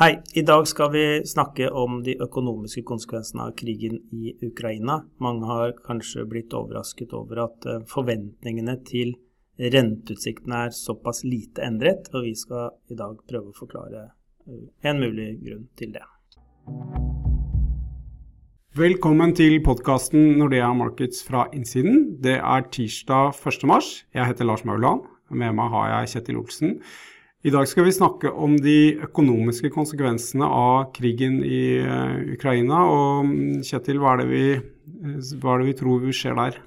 Hei, i dag skal vi snakke om de økonomiske konsekvensene av krigen i Ukraina. Mange har kanskje blitt overrasket over at eh, forventningene til renteutsiktene er såpass lite endret, og vi skal i dag prøve å forklare eh, en mulig grunn til det. Velkommen til podkasten Nordea Markets fra innsiden. Det er tirsdag 1. mars. Jeg heter Lars Mauland. Med meg har jeg Kjetil Olsen. I dag skal vi snakke om de økonomiske konsekvensene av krigen i uh, Ukraina. Og mm, Kjetil, hva er, det vi, hva er det vi tror vi skjer der?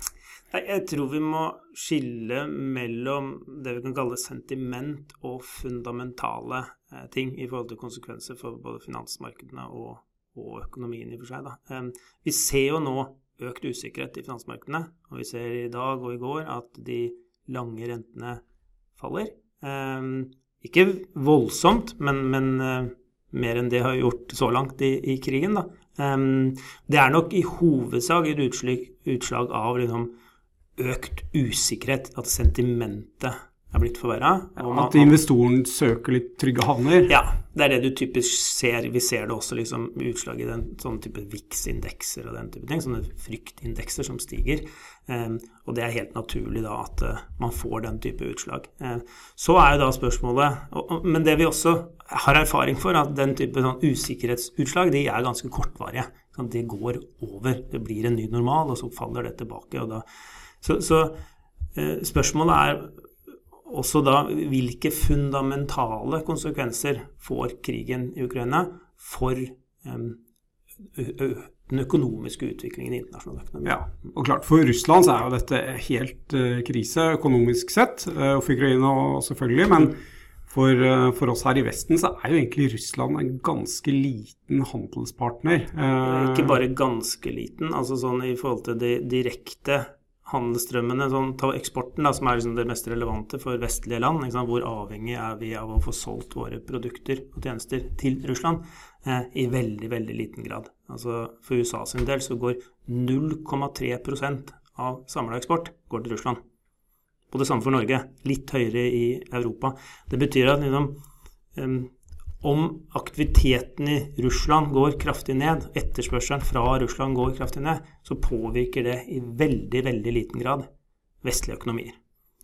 Jeg tror vi må skille mellom det vi kan kalle sentiment og fundamentale eh, ting i forhold til konsekvenser for både finansmarkedene og, og økonomien i og for seg. Da. Vi ser jo nå økt usikkerhet i finansmarkedene, og vi ser i dag og i går at de lange rentene faller. Ikke voldsomt, men, men uh, mer enn det har gjort så langt i, i krigen. Um, det er nok i hovedsak et utslag, utslag av liksom, økt usikkerhet, at sentimentet er blitt forverra. At investoren søker litt trygge havner? Ja, det er det du typisk ser. Vi ser det også liksom utslag i den sånne type VIX-indekser og den type ting. Sånne fryktindekser som stiger. Um, og det er helt naturlig da at uh, man får den type utslag. Uh, så er jo da spørsmålet og, og, Men det vi også har erfaring for, at den type sånn usikkerhetsutslag de er ganske kortvarige. Sånn, det går over. Det blir en ny normal, og så faller det tilbake. da så, så uh, spørsmålet er også da hvilke fundamentale konsekvenser får krigen i Ukraina for den økonomiske utviklingen i internasjonal økonomi. Ja, og klart For Russland så er jo dette helt krise økonomisk sett, og for Ukraina selvfølgelig. Men for, for, oss her i Vesten så er jo egentlig Russland en ganske liten handelspartner. Ikke bare ganske liten, altså sånn i forhold til de direkte handelsstrømmene, sånn, ta eksporten, da, som er liksom det mest relevante for vestlige land. Hvor avhengig er vi av å få solgt våre produkter og tjenester til Russland? Eh, I veldig, veldig liten grad. Altså, for USA sin del så går 0,3 av samla eksport går til Russland. Og det samme for Norge. Litt høyere i Europa. Det betyr at liksom, om aktiviteten i Russland går kraftig ned, etterspørselen fra Russland går kraftig ned, så påvirker det i veldig, veldig liten grad vestlige økonomier.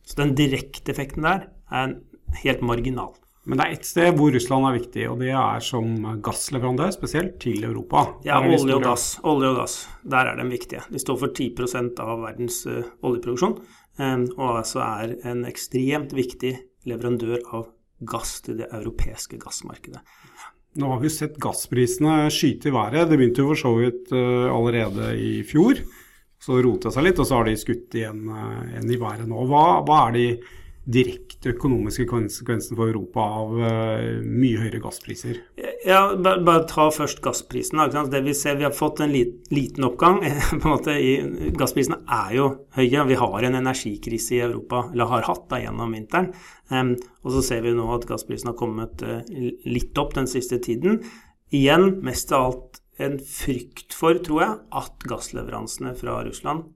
Så den direkte effekten der er helt marginal. Men det er ett sted hvor Russland er viktig, og det er som gassleverandør, spesielt til Europa. Ja, olje og gass. Olje og gass. Der er de viktige. De står for 10% av verdens uh, oljeproduksjon, um, og altså er en ekstremt viktig leverandør av gass til det europeiske gassmarkedet. Nå har vi sett gassprisene skyte i været. Det begynte jo for så vidt uh, allerede i fjor. Så det seg litt, og så har de skutt igjen, uh, igjen i været nå. Hva, hva, er de direkte økonomiske konsekvensene for Europa av uh, mye høyere gasspriser? Ja, bare, bare ta først gassprisen. Det vi ser, vi har fått en liten oppgang. på en måte, Gassprisene er jo høye. Vi har en energikrise i Europa, eller har hatt da gjennom vinteren. Og så ser vi nå at gassprisen har kommet uh, litt opp den siste tiden. Igjen mest av alt en frykt for, tror jeg, at gassleveransene fra Russland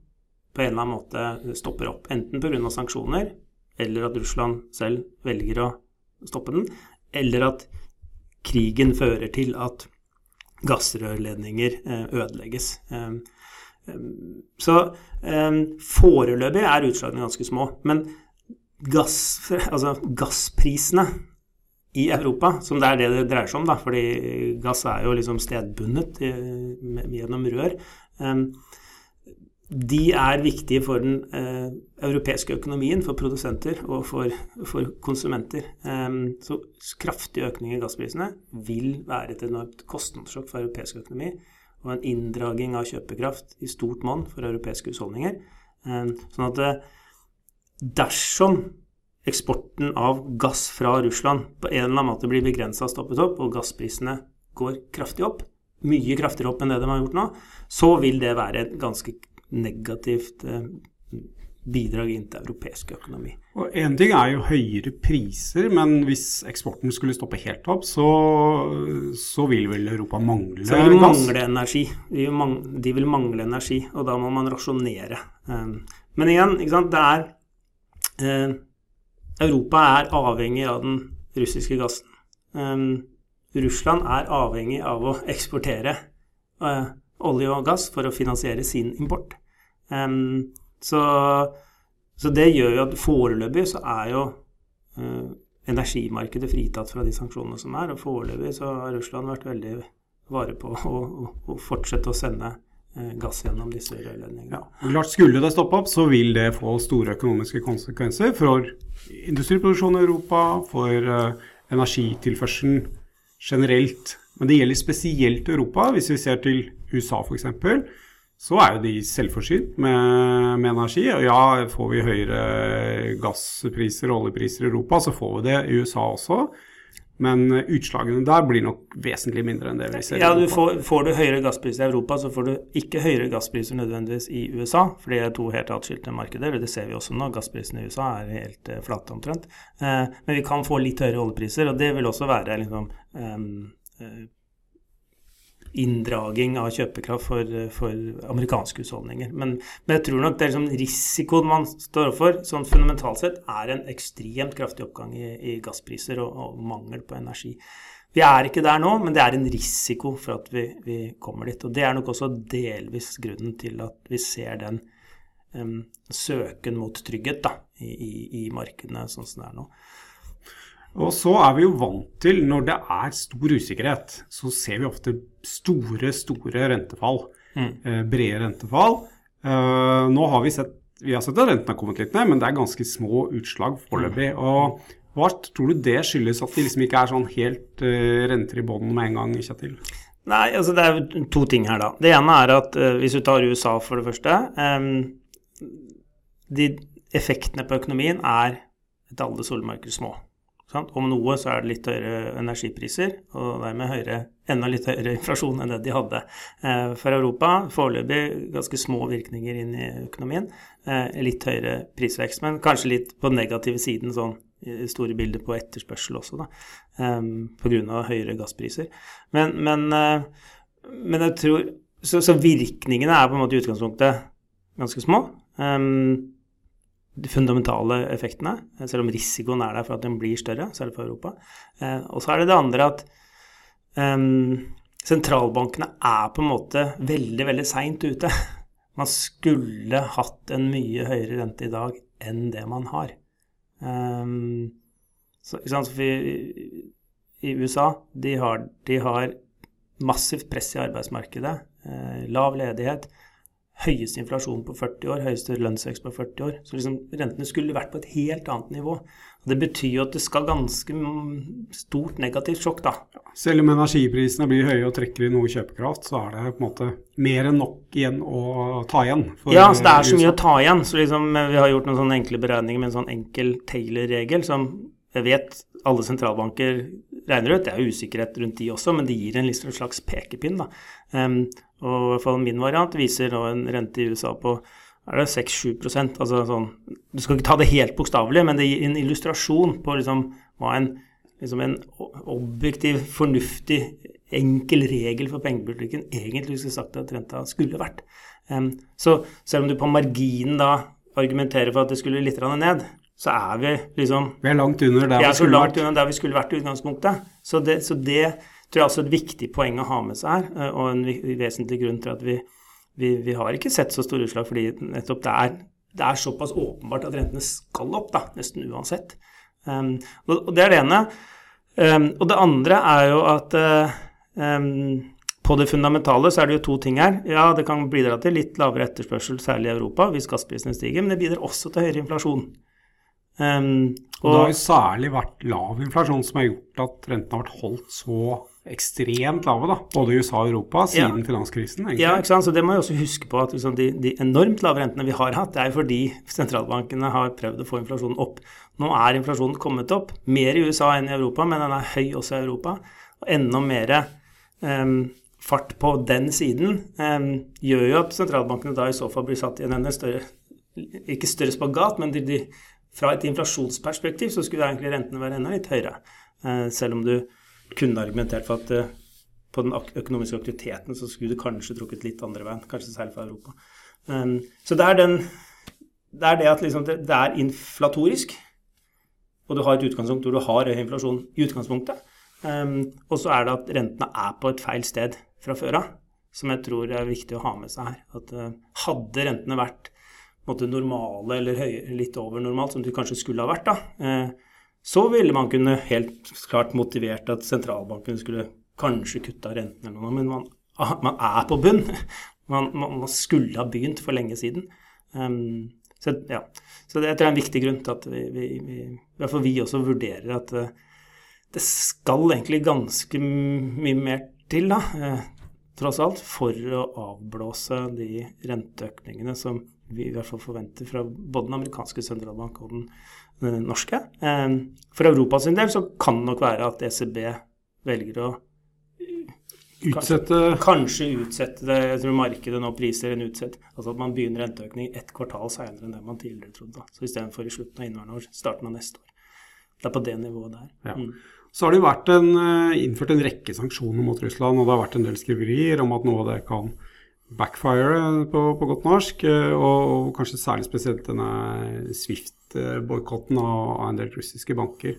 på en eller annen måte stopper opp. Enten pga. sanksjoner, eller at Russland selv velger å stoppe den, eller at krigen fører til at gassrørledninger eh, ødelegges. Eh, eh, så foreløpig er utslagene ganske små. Men gass, altså gassprisene i Europa, som det er det det dreier seg om, da, fordi gass er jo liksom stedbundet gjennom rør de er viktige for den eh, europeiske økonomien, for produsenter og for, for konsumenter. Um, så kraftig økning i gassprisene vil være et enormt kostnadssjokk for europeisk økonomi og en inndraging av kjøpekraft i stort monn for europeiske husholdninger. Um, sånn at eh, dersom eksporten av gass fra Russland på en eller annen måte blir begrensa og stoppet opp, og gassprisene går kraftig opp, mye kraftigere opp enn det de har gjort nå, så vil det være et ganske negativt eh, bidrag inn til europeisk økonomi. Og Én ting er jo høyere priser, men hvis eksporten skulle stoppe helt opp, så, så vil vel Europa mangle så vil mangle energi. De vil mangle, de vil mangle energi, og da må man rasjonere. Eh, men igjen, det er eh, Europa er avhengig av den russiske gassen. Russland er avhengig av å eksportere uh, olje og gass for å finansiere sin import. Um, så, så, det gjør jo at foreløpig så er jo uh, energimarkedet fritatt fra de sanksjonene som er. Og foreløpig så har Russland vært veldig vare på å, å, å fortsette å sende uh, gass gjennom disse rørledningene. Ja, klart Skulle det stoppe opp, så vil det få store økonomiske konsekvenser for industriproduksjonen i Europa, for uh, energitilførselen generelt. Men det gjelder spesielt Europa. Hvis vi ser til USA f.eks., så er jo de selvforsynt med, med, energi. Og ja, får vi høyere gasspriser og oljepriser i Europa, så får vi det i USA også. Men utslagene der blir nok vesentlig mindre enn det vi ser ja, Europa. Får, får, du høyere gasspriser i Europa, så får du ikke høyere gasspriser nødvendigvis i USA, for det er to helt atskilte markeder. Det ser vi også nå. Gassprisene i USA er helt uh, flate omtrent. Uh, men vi kan få litt høyere oljepriser, og det vil også være liksom uh, inndraging av kjøpekraft for, for amerikanske husholdninger. Men, men, jeg tror nok det er liksom risikoen man står overfor, sånn fundamentalt sett, er en ekstremt kraftig oppgang i, i gasspriser og, og, mangel på energi. Vi er ikke der nå, men det er en risiko for at vi, vi kommer dit. Og det er nok også delvis grunnen til at vi ser den um, søken mot trygghet da, i, i, i markedene sånn som det er nå. Og så er vi jo vant til, når det er stor usikkerhet, så ser vi ofte store, store rentefall. Mm. Eh, brede rentefall. Eh, nå har vi sett vi har sett at renten har kommet litt ned, men det er ganske små utslag foreløpig. Mm. Og hva tror du det skyldes at det liksom ikke er sånn helt uh, renter i bånn med en gang, Kjetil? Nei, altså det er to ting her, da. Det ene er at uh, hvis du tar USA for det første um, de Effektene på økonomien er etter alle solmarker små. Sant? Om noe så er det litt høyere energipriser, og dermed høyere, enda litt høyere inflasjon enn det de hadde. Eh, for Europa foreløpig ganske små virkninger inn i økonomien. Eh, litt høyere prisvekst, men kanskje litt på den negative siden sånn i store bilder på etterspørsel også, da, eh, pga. høyere gasspriser. Men, men, men jeg tror så, så, virkningene er på en måte i utgangspunktet ganske små. De fundamentale effektene, selv om risikoen er der for at den blir større, særlig for Europa. Eh, og så er det det andre at um, sentralbankene er på en måte veldig, veldig seint ute. Man skulle hatt en mye høyere rente i dag enn det man har. Um, så, i, I USA de har, de har massivt press i arbeidsmarkedet, eh, lav ledighet høyeste inflasjon på 40 år, høyeste lønnsvekst på 40 år. Så liksom rentene skulle vært på et helt annet nivå. Og det betyr jo at det skal ganske stort negativt sjokk, da. Selv om energiprisene blir høye og trekker i noe kjøpekraft, så er det på en måte mer enn nok igjen å ta igjen. ja, så det er så mye å ta igjen. Så liksom, vi har gjort noen sånne enkle beregninger med en sånn enkel Taylor-regel som jeg vet alle sentralbanker regner ut. Det er usikkerhet rundt de også, men det gir en liksom slags pekepinn. da. Um, og i hvert fall min variant viser nå en rente i USA på er det 6-7 altså sånn, Du skal ikke ta det helt bokstavelig, men det gir en illustrasjon på liksom, hva en, liksom en objektiv, fornuftig, enkel regel for pengepolitikken egentlig skulle sagt at renta skulle vært. Um, så selv om du på marginen da argumenterer for at det skulle litt ned, så er vi liksom Vi er langt under der vi skulle vært. Langt under der vi skulle vært i utgangspunktet. Så det, så det tror jeg også et viktig poeng å ha med seg her, eh, og en vesentlig grunn til at vi, vi, vi har ikke sett så store utslag, fordi nettopp det er, det er, såpass åpenbart at rentene skal opp, da, nesten uansett. Um, og, det er det ene. Um, og det andre er jo at uh, um, på det fundamentale så er det jo to ting her. Ja, det kan bidra til litt lavere etterspørsel, særlig i Europa, hvis gassprisene stiger, men det bidrar også til høyere inflasjon. Um, og, og, det har jo særlig vært lav inflasjon som har gjort at rentene har vært holdt så ekstremt lave, da, både i USA og Europa, siden ja. finanskrisen. egentlig. Ja, ikke sant? så det må vi også huske på at liksom, de, de, enormt lave rentene vi har hatt, det er jo fordi sentralbankene har prøvd å få inflasjonen opp. Nå er inflasjonen kommet opp, mer i USA enn i Europa, men den er høy også i Europa. Og enda mer um, fart på den siden um, gjør jo at sentralbankene da i så fall blir satt i en enda større Ikke større spagat, men de, de, fra et inflasjonsperspektiv så skulle egentlig rentene være enda litt høyere. Uh, selv om du kunne argumentert for at uh, på den økonomiske aktiviteten så skulle det kanskje trukket litt andre veien, kanskje særlig fra Europa. Um, så det er, den, det, er det at liksom det, det, er inflatorisk, og du har et utgangspunkt hvor du har høy inflasjon i utgangspunktet. Um, og så er det at rentene er på et feil sted fra før av, som jeg tror er viktig å ha med seg her. At uh, hadde rentene vært måte, normale eller høye, litt over normalt, som de kanskje skulle ha vært, da, uh, så ville man kunne helt klart motivert at sentralbanken skulle kanskje kutta rentene eller noe, men man, man er på bunn. Man, man, skulle ha begynt for lenge siden. Um, så, ja. så det, er en viktig grunn til at vi, vi, vi, i hvert fall vi også vurderer at uh, det skal egentlig ganske mye mer til, da, uh, tross alt, for å avblåse de renteøkningene som vi i hvert fall forventer fra både den amerikanske sentralbank og den, norske. For for Europas del så kan det nok være at ECB velger å Utsette Kanskje utsette det. Jeg tror markedet nå priser en utsett. Altså at man begynner renteøkning ett kvartal senere enn det man tidligere trodde. Så istedenfor i slutten av inneværende år, starten av neste år. Det er på det nivået der. Ja. Mm. Så har det vært en, eh, innført en rekke sanksjoner mot Russland, og det har vært en del skriverier om at noe av det kan backfire på, på godt norsk. Eh, og, og, kanskje særlig spesielt denne Swift-boikotten av, av en del russiske banker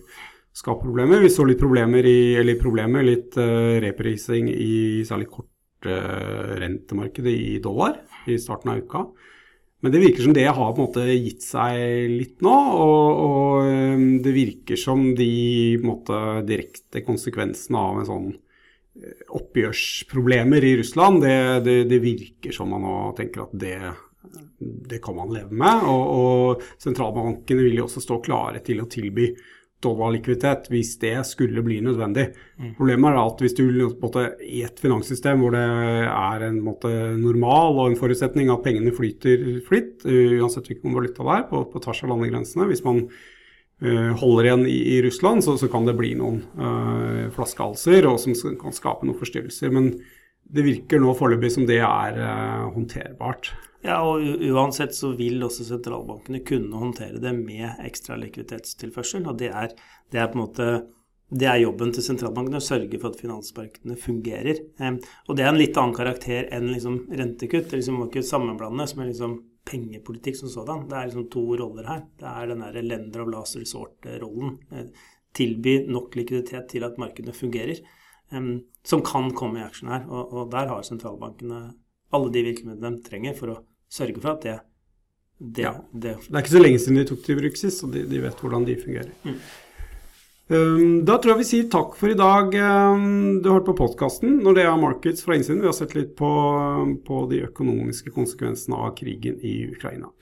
skaper problemer. Vi så litt problemer i, eller problemer, litt uh, reprising i særlig kortrentemarkedet uh, i dollar i starten av uka. Men det virker som det har på en måte gitt seg litt nå. Og, og det virker som de måte, direkte konsekvensene av en sånn oppgjørsproblemer i Russland, det, det, det virker som man nå tenker at det, det kan man leve med. Og, og sentralbankene vil jo også stå klare til å tilby dollarlikviditet hvis det skulle bli nødvendig. Mm. Problemet er at hvis du måte, i et finanssystem hvor det er en måte, normal og en forutsetning at pengene flyter fritt, uansett hvilken valuta det er, på, på, tvers av landegrensene Hvis man uh, holder igjen i, i Russland, så, så, kan det bli noen uh, flaskehalser og som kan skape noen forstyrrelser. Men det virker nå foreløpig som det er uh, håndterbart. Ja, og uansett så vil også sentralbankene kunne håndtere det med ekstra likviditetstilførsel. Og det er, det er på en måte det er jobben til sentralbankene å sørge for at finansmarkedene fungerer. Um, og det er en litt annen karakter enn liksom rentekutt. Det liksom ikke ikke som er liksom pengepolitikk som sådan. Det er liksom to roller her. Det er den der lender of last resort-rollen. Eh, tilby nok likviditet til at markedene fungerer. Som kan komme i action her. Og, der har sentralbankene alle de virkemidlene de trenger for å sørge for at det det, ja. det, det er ikke så lenge siden de tok det i bruk sist, og de, de, vet hvordan de fungerer. Mm. Um, da tror jeg vi sier takk for i dag. Um, du har hørt på podkasten når det er Markets fra innsiden. Vi har sett litt på, på de økonomiske konsekvensene av krigen i Ukraina.